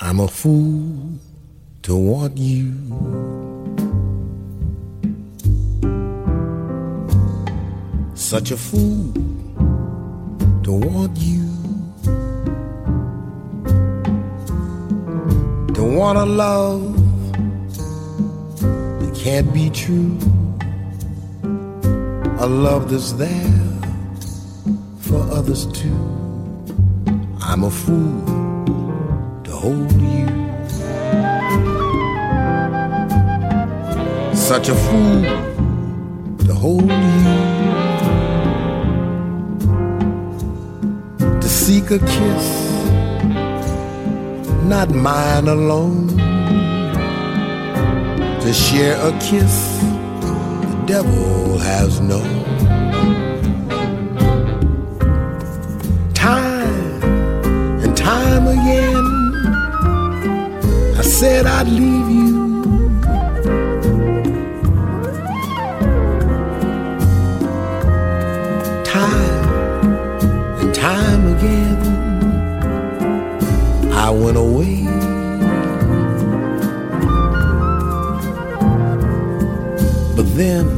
I'm a fool to want you. Such a fool to want you. To want a love that can't be true. A love that's there for others too. I'm a fool hold you. Such a fool to hold you. To seek a kiss, not mine alone. To share a kiss the devil has known. Said I'd leave you. Time and time again, I went away. But then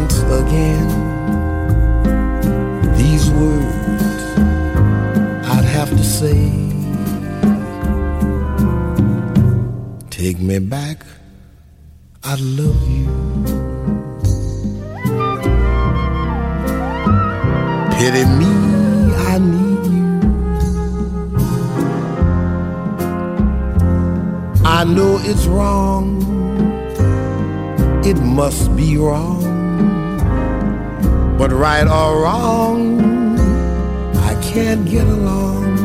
once again, these words I'd have to say Take me back, I love you. Pity me, I need you. I know it's wrong, it must be wrong. But right or wrong, I can't get along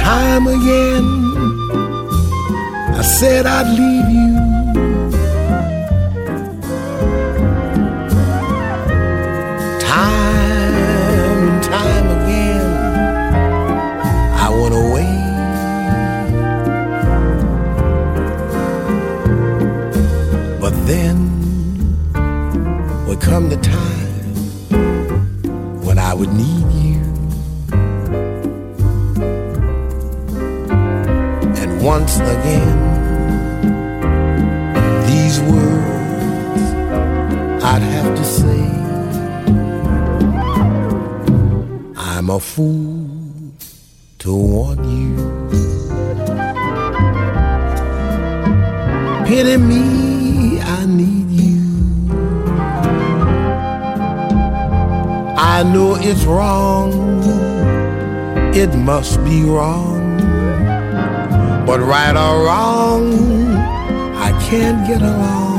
time again, I said I'd leave you. Time and time again, I went away. But then would come the time when I would need once again, these words I'd have to say. I'm a fool to want you. Pity me, I need you. I know it's wrong, it must be wrong. But right or wrong, I can't get along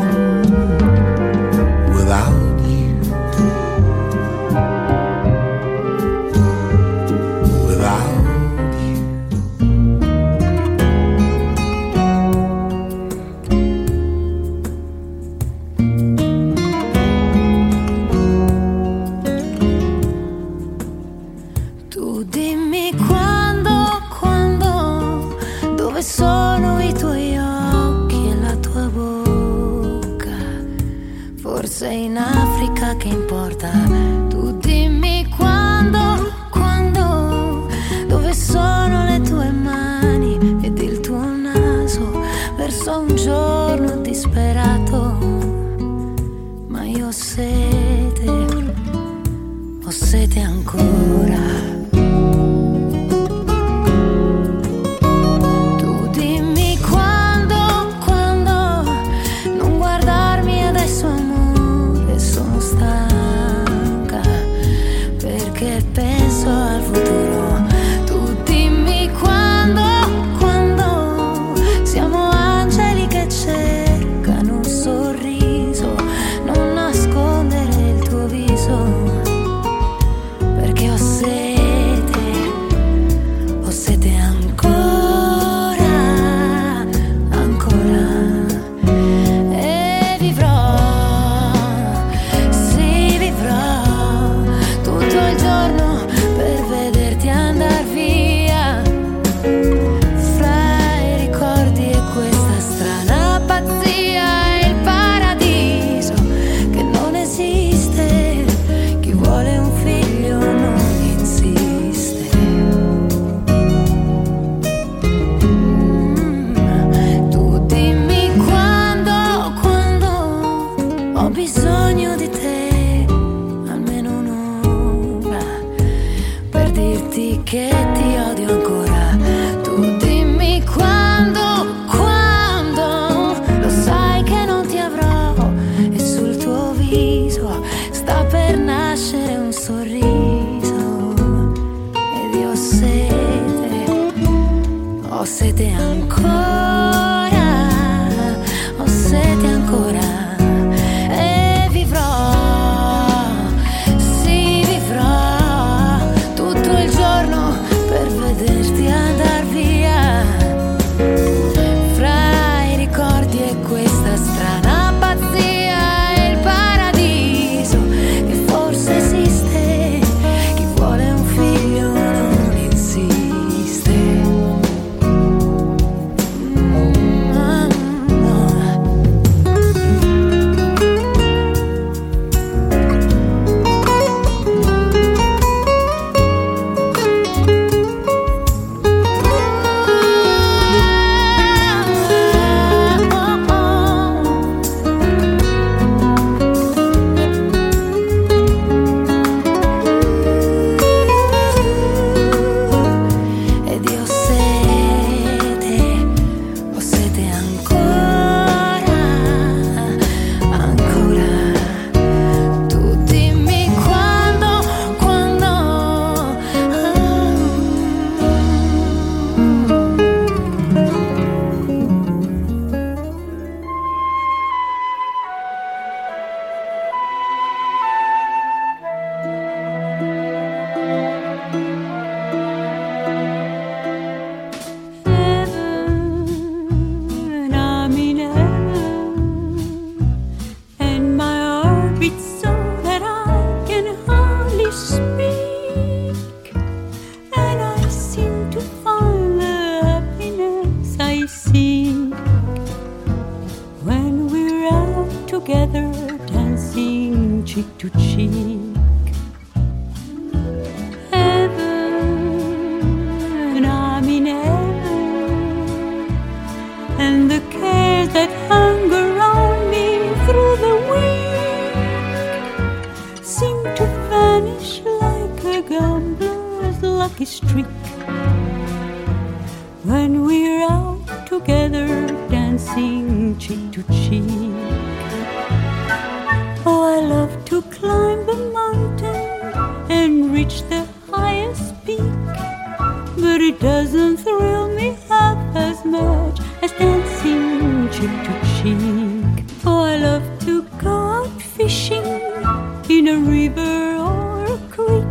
a river or a creek,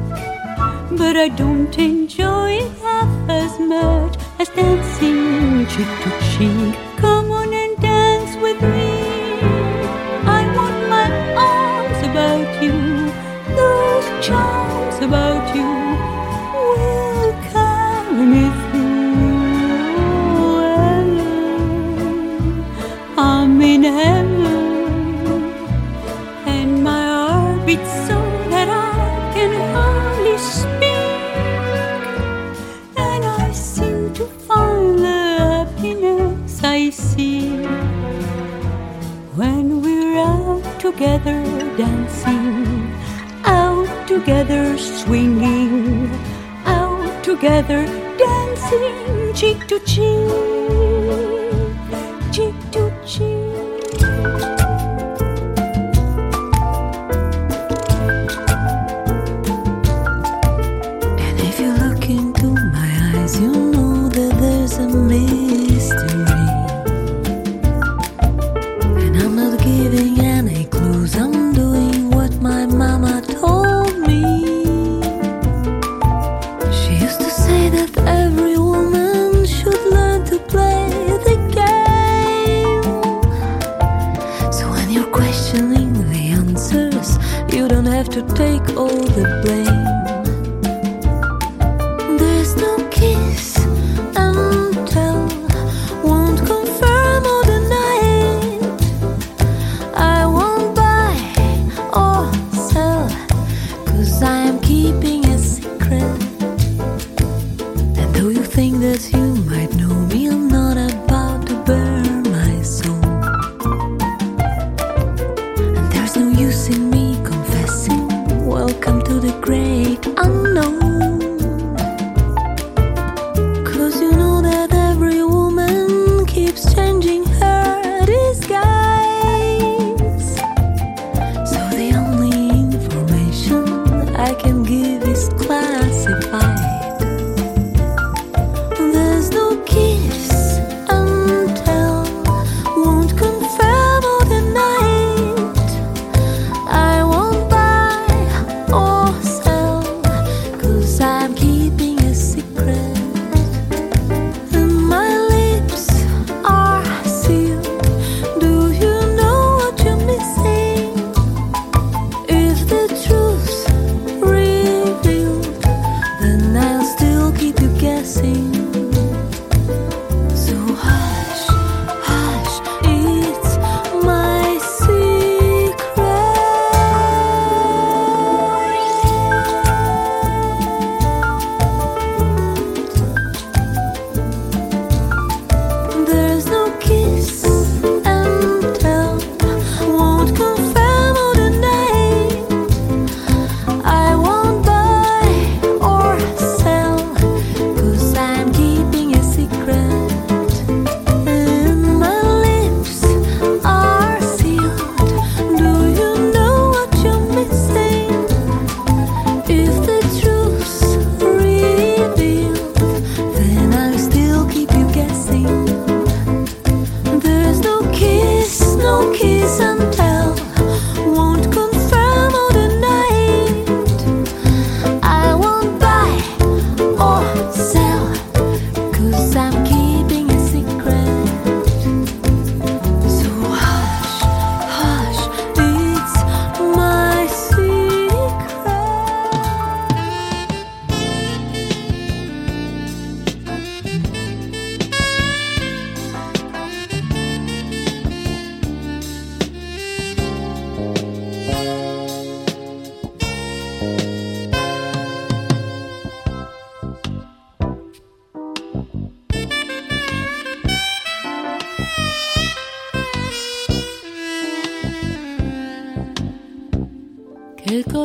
but I don't enjoy it half as much as dancing cheek to cheek. together swinging, out together dancing cheek to cheek.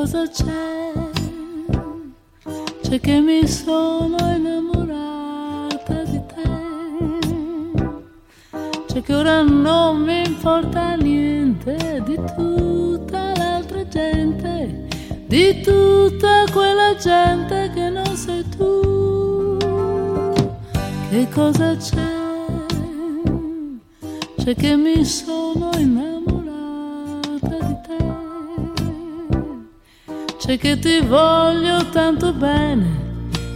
cosa c'è? C'è che mi sono innamorata di te. C'è che ora non mi importa niente di tutta l'altra gente, di tutta quella gente che non sei tu. Che cosa c'è? C'è che mi sono C'è che ti voglio tanto bene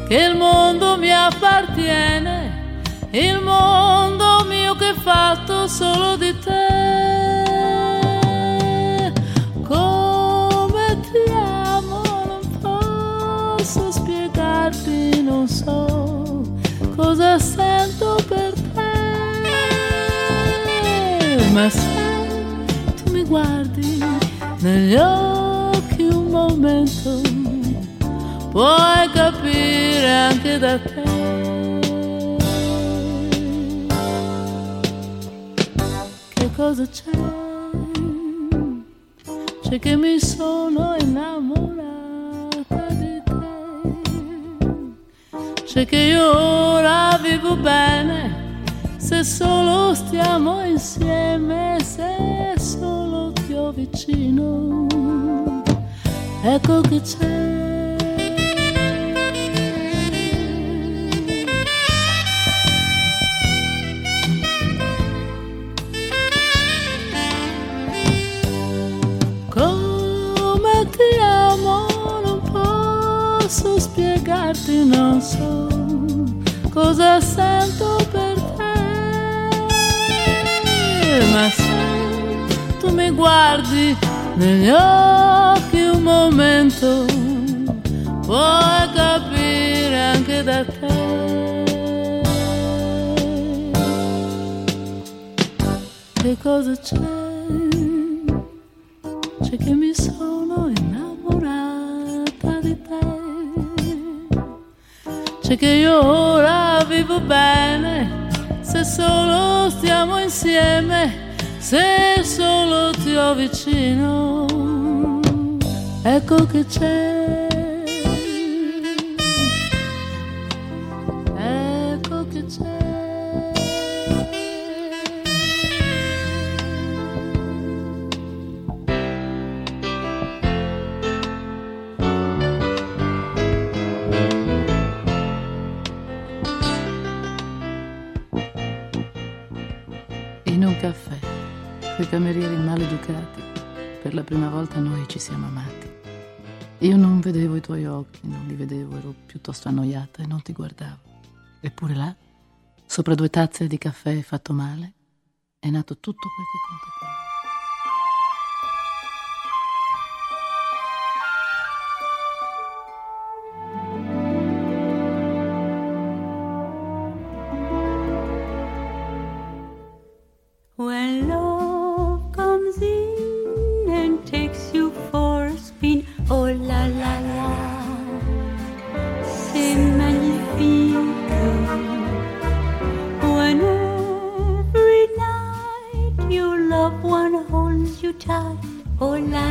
che il mondo mi appartiene, il mondo mio che è fatto solo di te. Come ti amo, non posso spiegarti, non so cosa sento per te, ma se tu mi guardi negli occhi puoi capire anche da te. Che cosa c'è? C'è che mi sono innamorata di te. C'è che io ora vivo bene se solo stiamo insieme, se solo ti ho vicino. Ecco che c'è. Guardi negli occhi un momento, puoi capire anche da te. Che cosa c'è? C'è che mi sono innamorata di te c'è che io ora vivo bene se solo stiamo insieme, se solo ti ho vicino. Ecco che c'è. Maleducati. Per la prima volta noi ci siamo amati. Io non vedevo i tuoi occhi, non li vedevo, ero piuttosto annoiata e non ti guardavo. Eppure là, sopra due tazze di caffè fatto male, è nato tutto quel che conta Hola.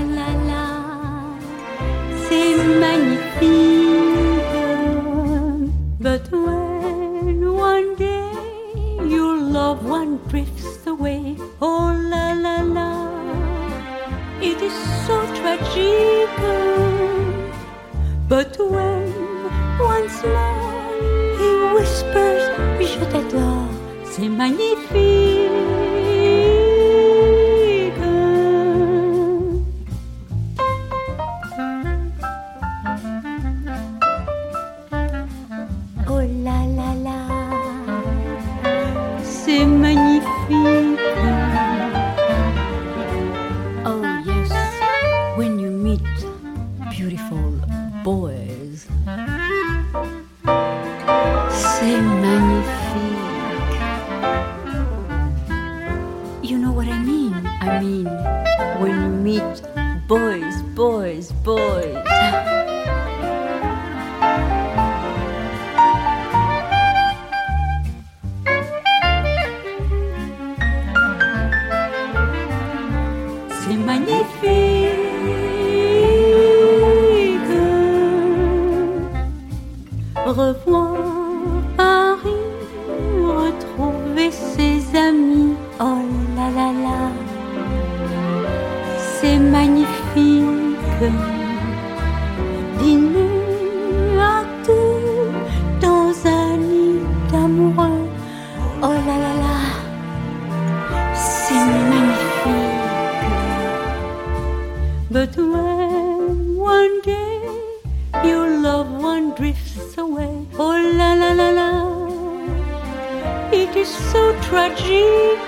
Tragic.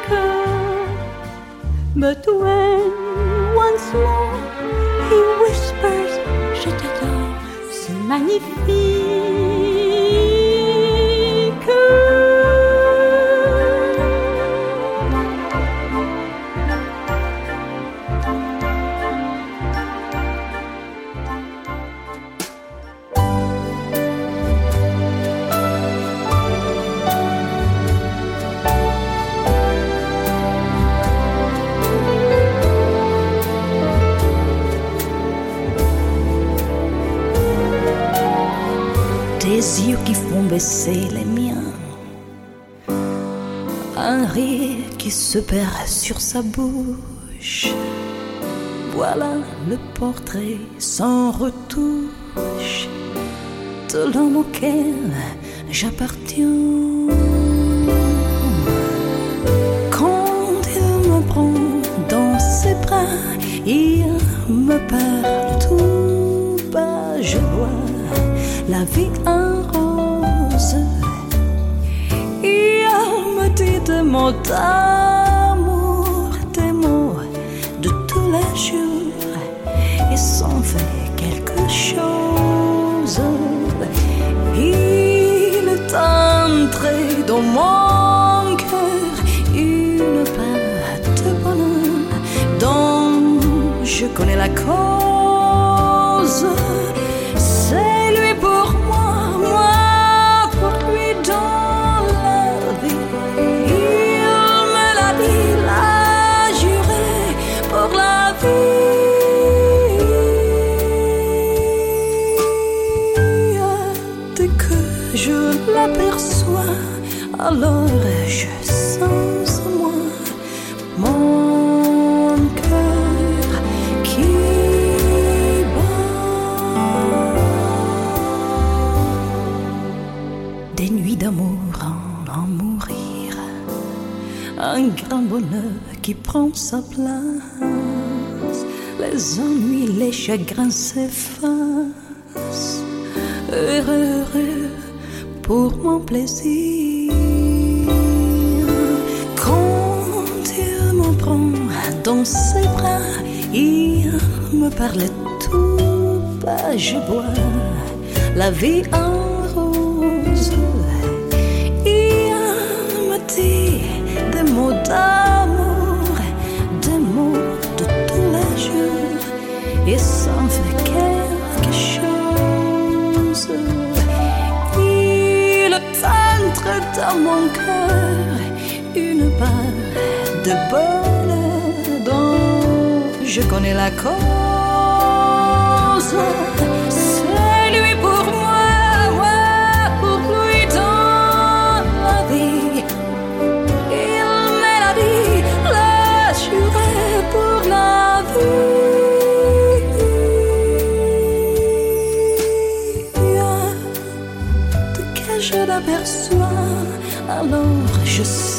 But when once more he whispers, Je t'adore, c'est magnifique. Baisser les miens. Un rire qui se perd sur sa bouche. Voilà le portrait sans retouche de l'homme auquel j'appartiens. Quand il me prend dans ses bras, il me parle tout bas, je vois la vie en rose. Des mots d'amour, des mots de tous les jours, et s'en fait quelque chose. Il est entré dans mon cœur une part de bonheur dont je connais la cause. Qui prend sa place. Les ennuis, les chagrins s'effacent. Heureux, heureux pour mon plaisir. Quand il me prend dans ses bras, il me parle tout bas, je bois la vie en d'amour, des mots de tous les jours, et me fait quelque chose. Il entre dans mon cœur une part de bonheur dont je connais la cause. alors je sais.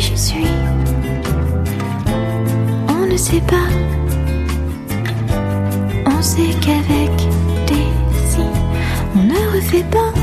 je suis. On ne sait pas, on sait qu'avec des si, on ne refait pas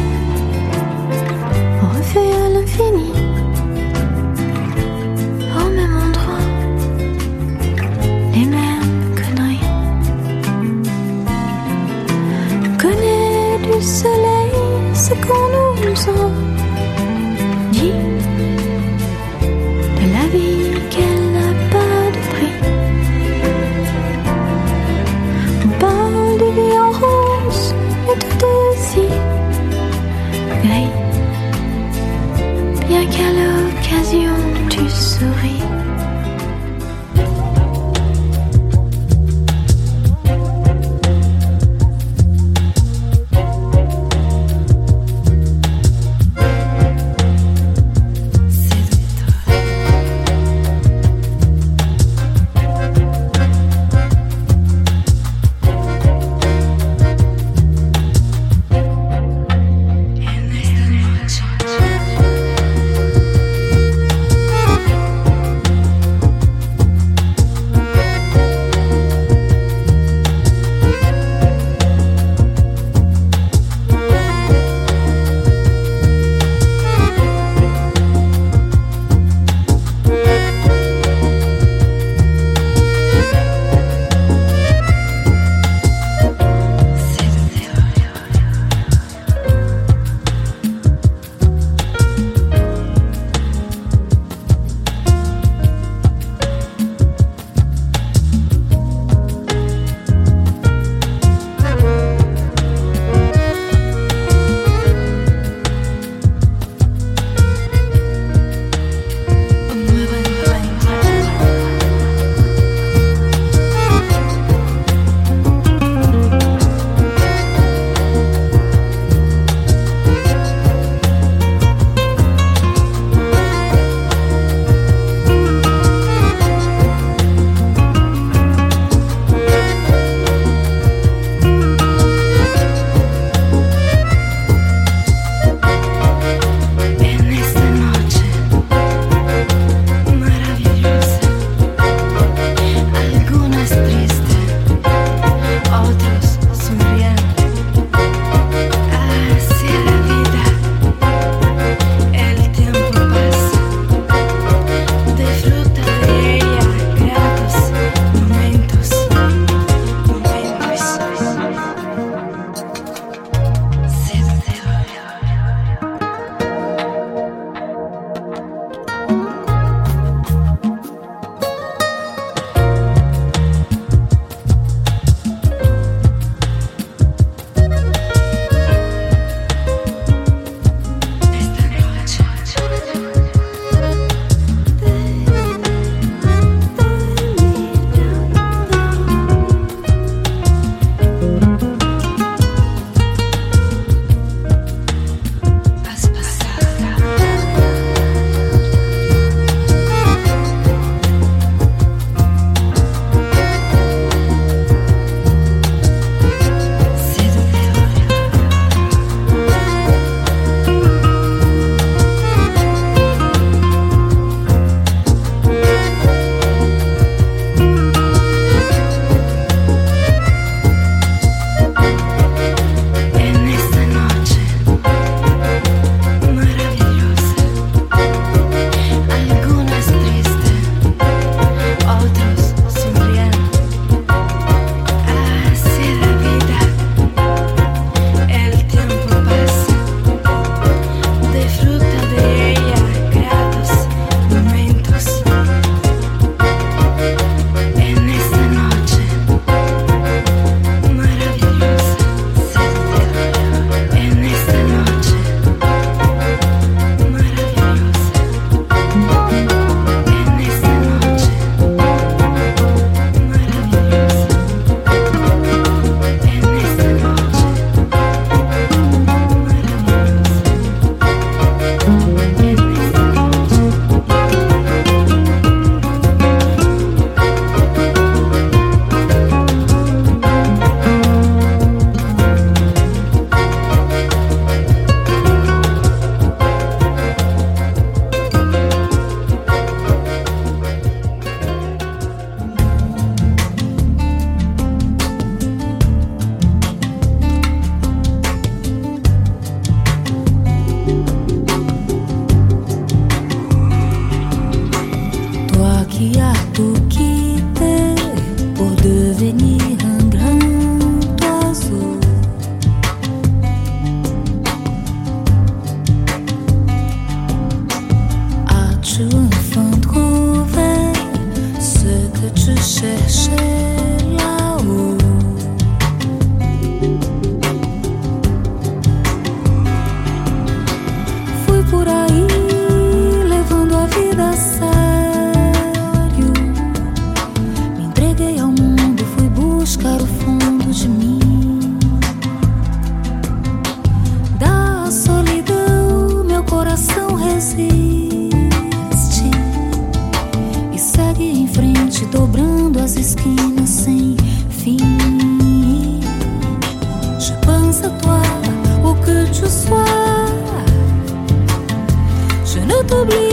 t'oublier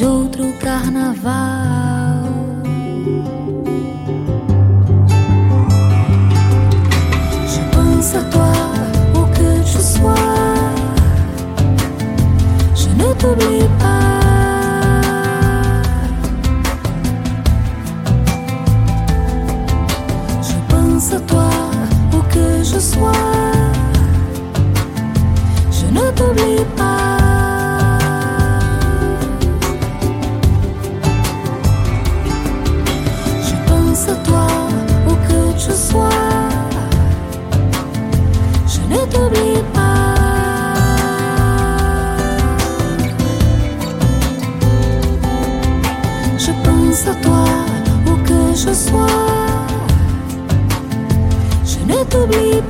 de outro carnaval. Je pense à toi pour que je sois. Je ne t'oublie pas. Je pense à toi pour que je sois. Je ne t'oublie pas. je sois, je ne t'oublie pas.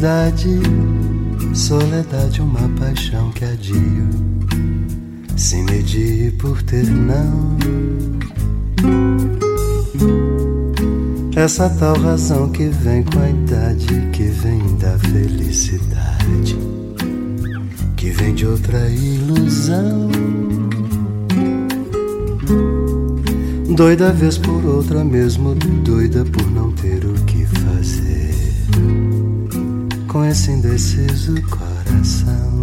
Soledade, soledade, uma paixão que adio. Se medir por ter não. Essa tal razão que vem com a idade, que vem da felicidade, que vem de outra ilusão. Doida vez por outra, mesmo doida por não com esse indeciso coração.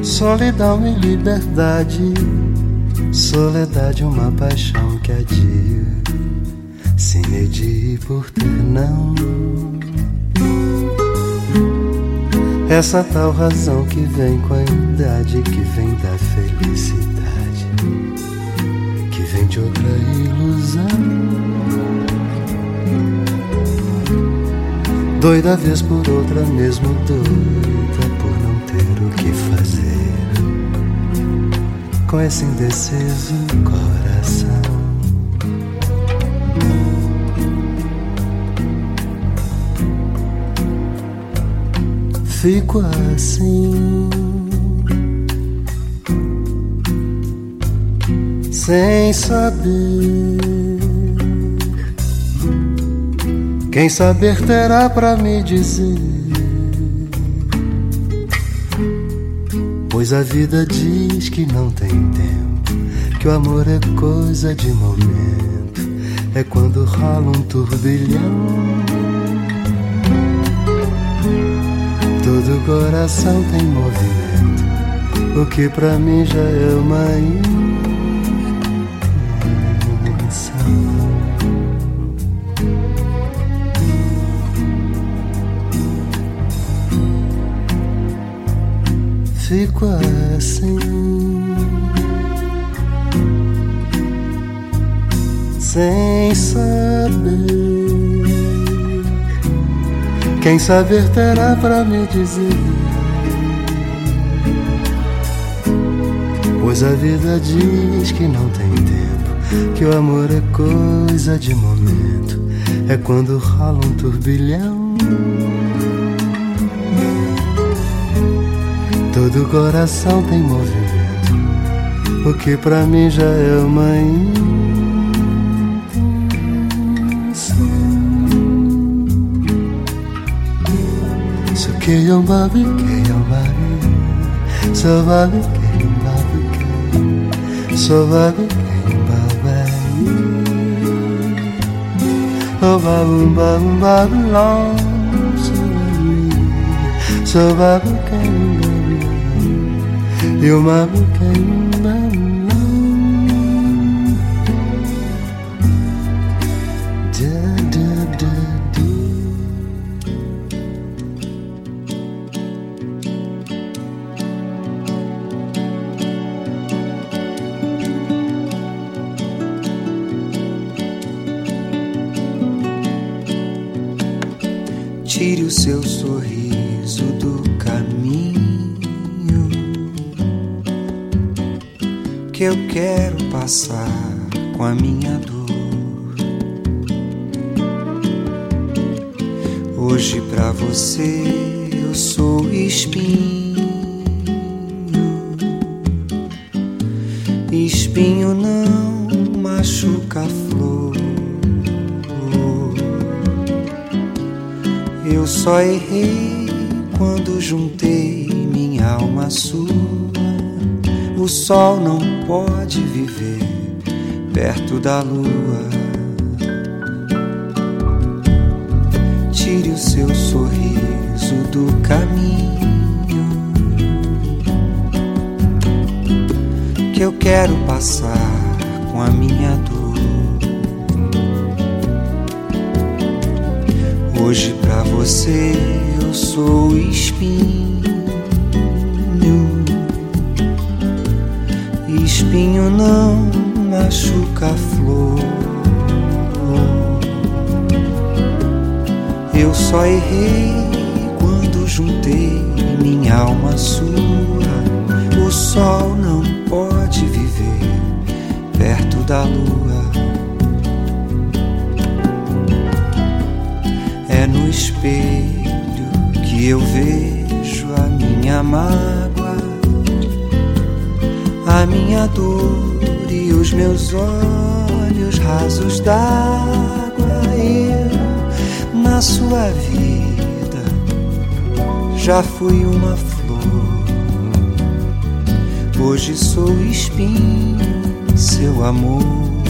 Solidão e liberdade, soledade, uma paixão que adia, se medir por ter não. Essa tal razão que vem com a idade, que vem da felicidade, que vem de outra ilusão. Doida vez por outra, mesmo doida por não ter o que fazer com esse indeciso coração. Fico assim, sem saber. Quem saber terá pra me dizer. Pois a vida diz que não tem tempo, que o amor é coisa de momento, é quando rola um turbilhão. Todo coração tem movimento, o que pra mim já é uma invenção. Fico assim, sem saber. Quem saber terá pra me dizer. Pois a vida diz que não tem tempo, que o amor é coisa de momento, é quando rola um turbilhão. Todo coração tem movimento, o que pra mim já é uma invenção. So que eu babi, que eu babi, so babi, que eu babi, so babi, que eu babi. Oh babu babu babu long, so babi, so babi, que eu. Eu mamo quem O sol não pode viver perto da lua. Tire o seu sorriso do caminho que eu quero passar com a minha dor. Hoje pra você eu sou espinho. Espinho não machuca a flor. Eu só errei quando juntei minha alma sua. O sol não pode viver perto da lua. É no espelho que eu vejo a minha mágoa, a minha dor e os meus olhos rasos d'água. Eu, na sua vida, já fui uma flor. Hoje sou espinho, seu amor.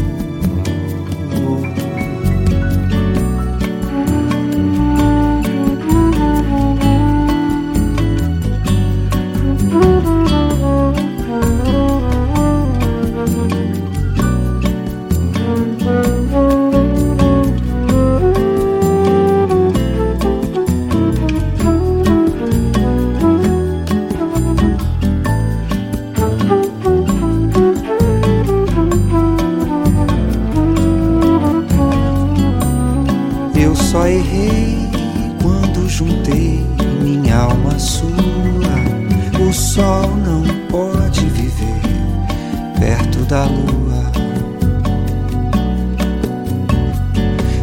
da lua.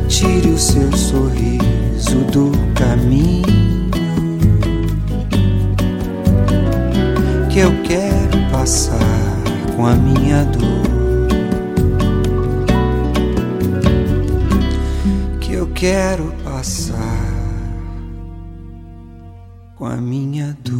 Tire o seu sorriso do caminho. Que eu quero passar com a minha dor. Que eu quero passar com a minha dor.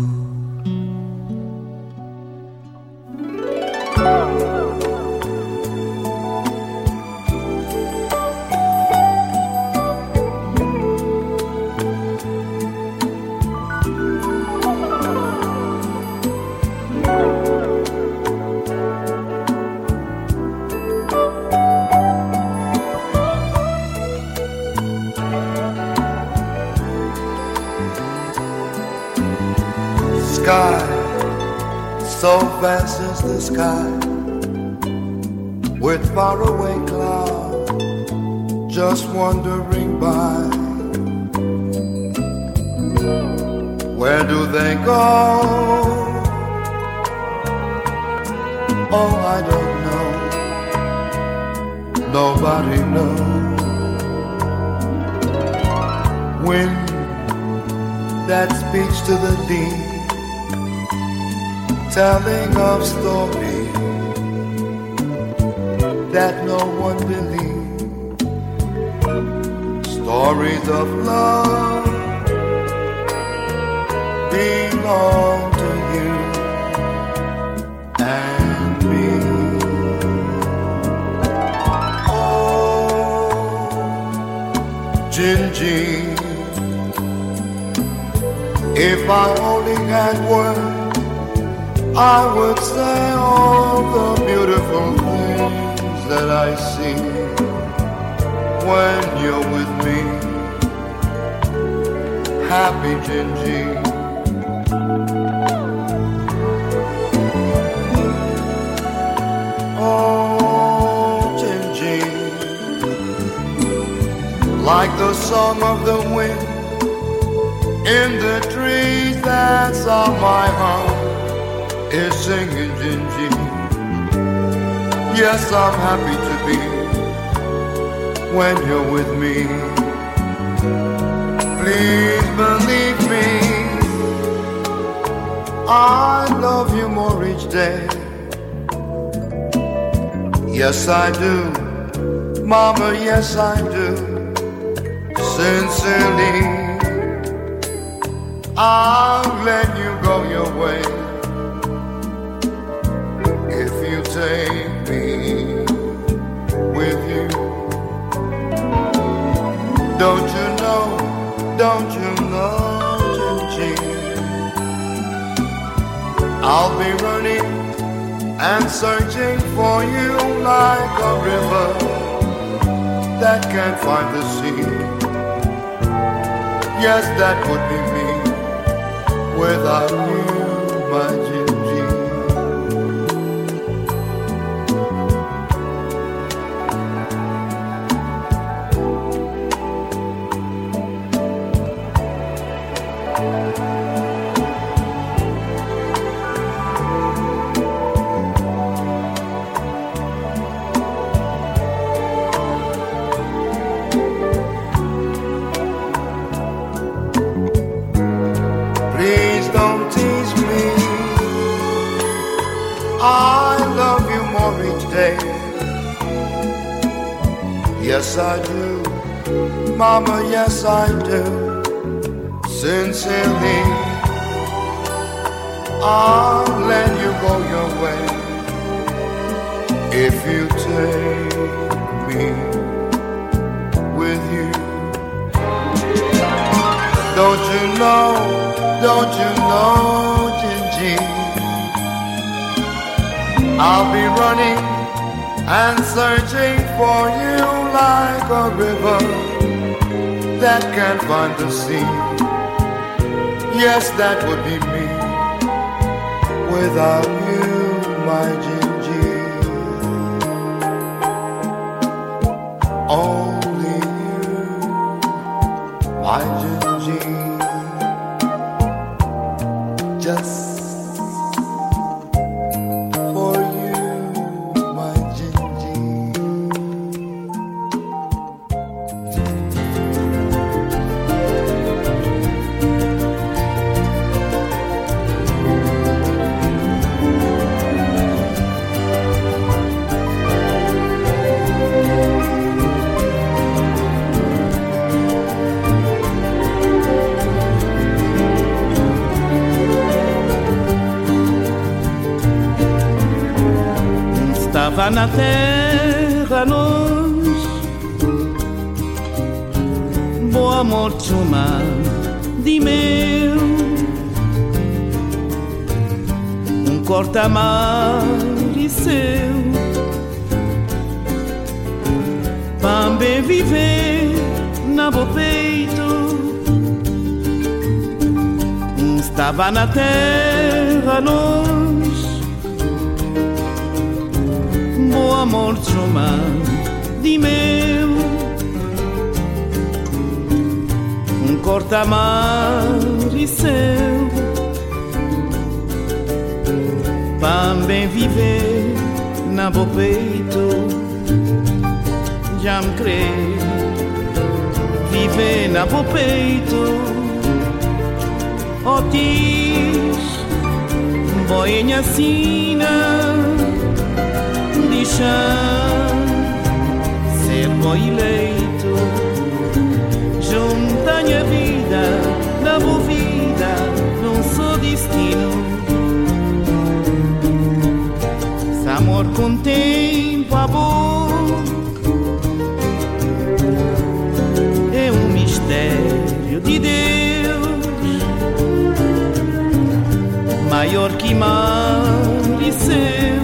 That I see when you're with me. Happy Gingy. Oh, Gingy. Like the song of the wind in the trees that's on my heart is singing Gingy. Yes, I'm happy to be when you're with me. Please believe me, I love you more each day. Yes, I do, Mama, yes, I do. Sincerely, I'll let you go your way I'll be running and searching for you like a river that can't find the sea. Yes, that would be me without you, my do. Mama, yes, I do. Sincerely, I'll let you go your way if you take me with you. Don't you know, don't you know, Gingy? I'll be running and searching for you like a river that can't find the sea. Yes, that would be me without you, my Gingy. Corta-mar e seu Também viver na bo peito. Já me crer Viver na bo peito. Otis Boinha sina. De chão Ser boi Junta a vida Na boa vida Não sou destino Se amor com tempo a boa mistério de Deus, maior que mar e céu.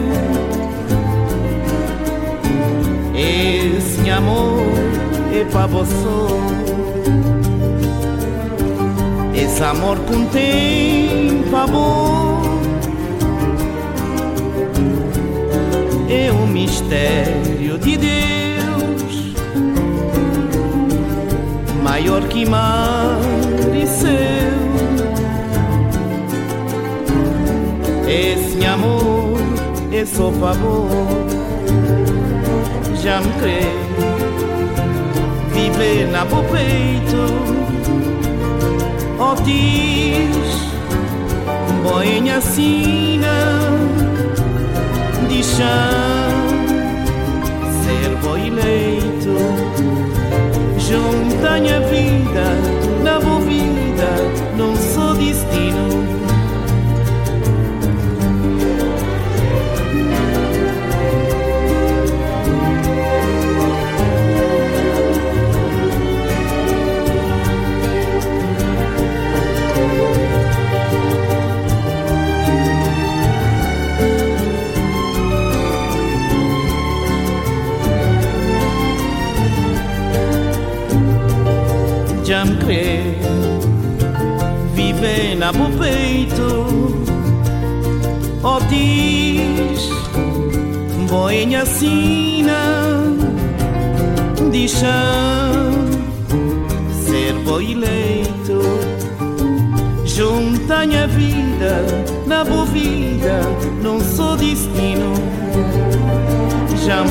Esse amor é para você. Esse amor tempo amor é um mistério de Deus. maior que mar e céu. Esse amor é só favor, já me crê. Viver na bo peito, Otis, boinha sina, de chão, ser boi leito junta a vida lava o peito. Oh diz Boinha sina De chão Ser boi eleito Junta a vida Na bovida Não sou destino. Já me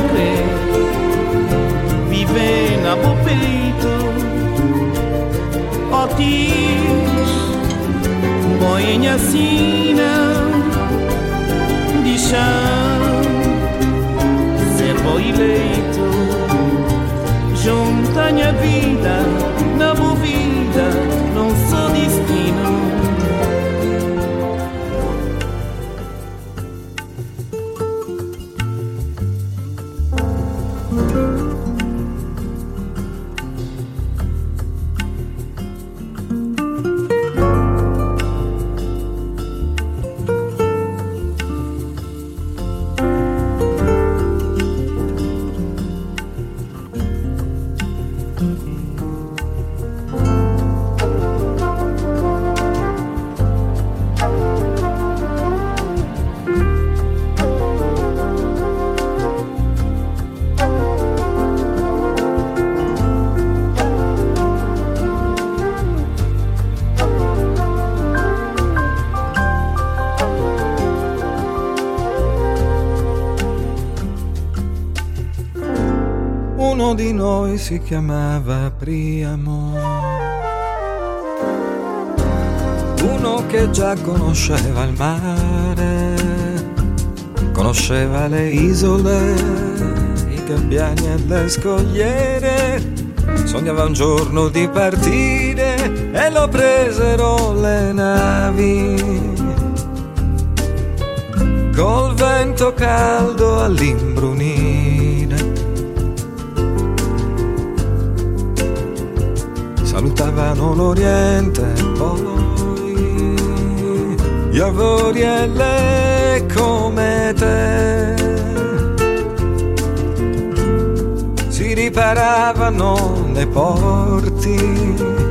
Viver na bo peito. Oh diz minha sina de chão, servo eleito, leito à minha vida. Uno di noi si chiamava Priamo. Uno che già conosceva il mare, conosceva le isole, i gabbiani e le scogliere. Sognava un giorno di partire e lo presero le navi. Col vento caldo all'imbrunire. Salutavano l'Oriente poi gli avori e le comete. Si riparavano le porti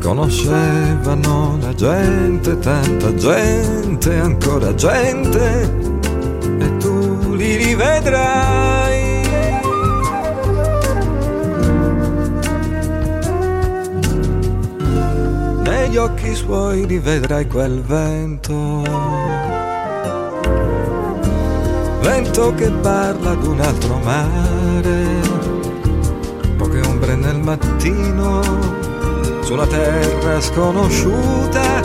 conoscevano la gente, tanta gente, ancora gente, e tu li rivedrai. Occhi suoi rivedrai quel vento, vento che parla d'un altro mare, poche ombre nel mattino sulla terra sconosciuta,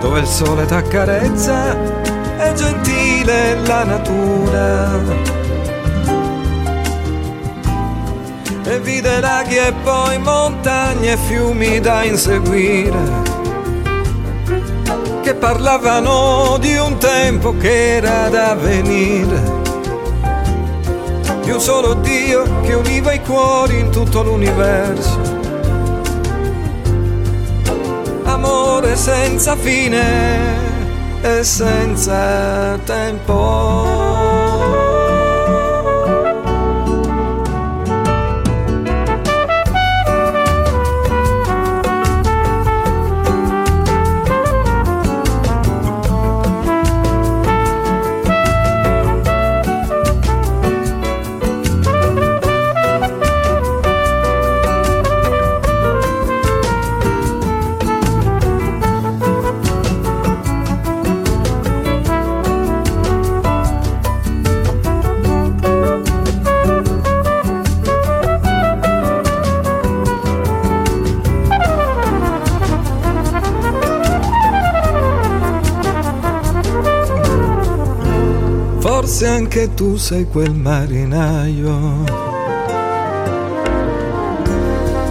dove il sole t'accarezza, è gentile la natura. E vide laghi e poi montagne e fiumi da inseguire, parlavano di un tempo che era da venire di un solo Dio che univa i cuori in tutto l'universo amore senza fine e senza tempo. Anche tu sei quel marinaio.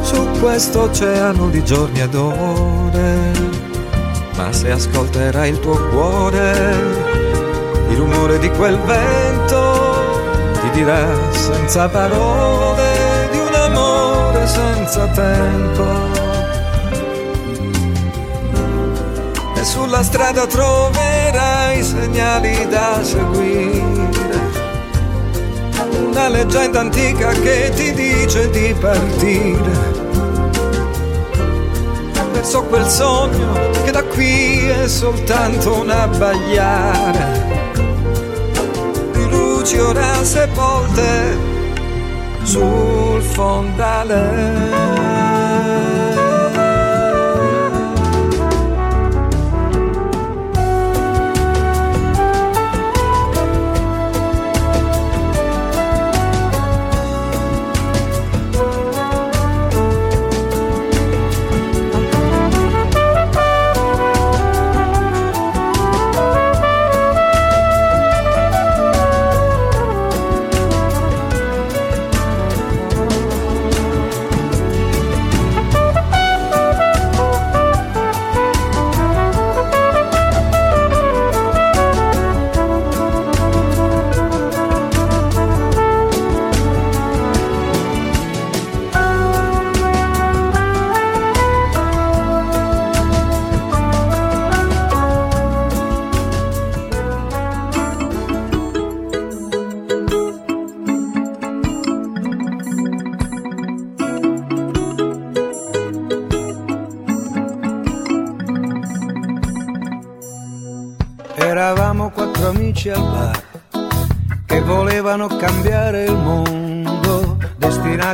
Su questo oceano di giorni ed ore. Ma se ascolterai il tuo cuore, il rumore di quel vento ti dirà senza parole di un amore senza tempo. E sulla strada troverai segnali da seguire. Una leggenda antica che ti dice di partire verso quel sogno che da qui è soltanto un abbagliare di luci ora sepolte sul fondale.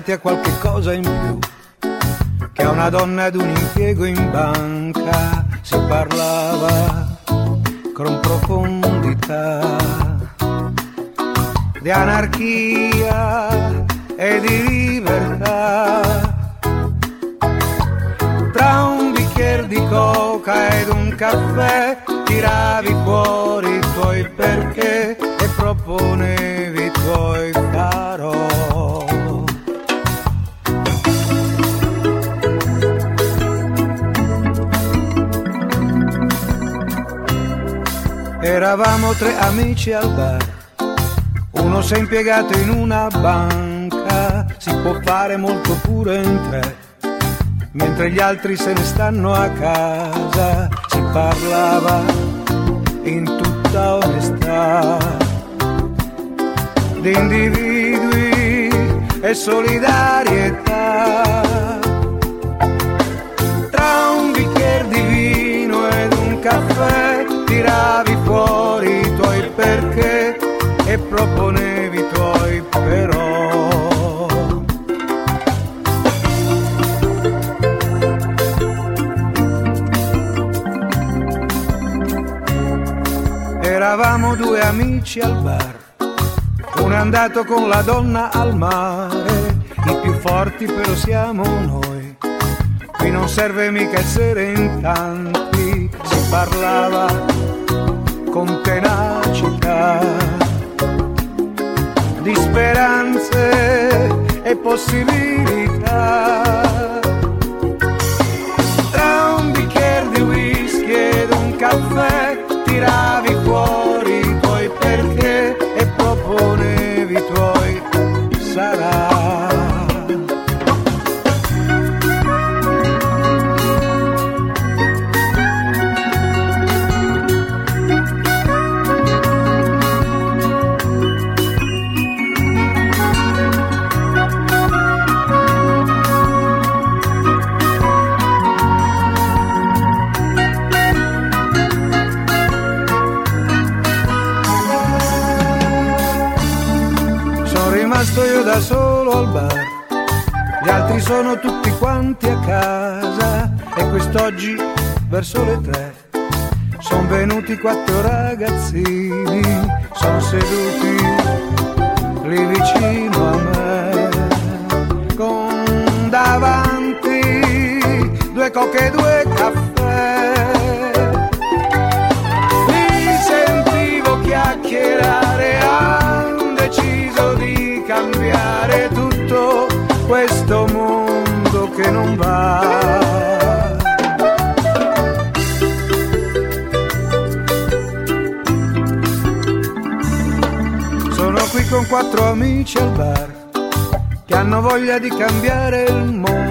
Destinati a qualche cosa in più. Che a una donna ed un impiego in banca si parlava con profondità di anarchia e di libertà. Tra un bicchiere di coca ed un caffè tiravi fuori i tuoi perché e proponevi Eravamo tre amici al bar, uno si è impiegato in una banca, si può fare molto pure in tre, mentre gli altri se ne stanno a casa, si parlava in tutta onestà. Di individui e solidarietà. Tiravi fuori i tuoi perché e proponevi i tuoi però. Eravamo due amici al bar, uno è andato con la donna al mare, i più forti però siamo noi. Qui non serve mica essere in tanti, si parlava con tenacità di speranze e possibilità. Tra un bicchiere di whisky ed un caffè tiravi fuori i tuoi perché e proponevi i tuoi sarà. Solo al bar, gli altri sono tutti quanti a casa e quest'oggi verso le tre. Sono venuti quattro ragazzini, sono seduti lì vicino a me, con davanti due coche e due caffè. Sono qui con quattro amici al bar che hanno voglia di cambiare il mondo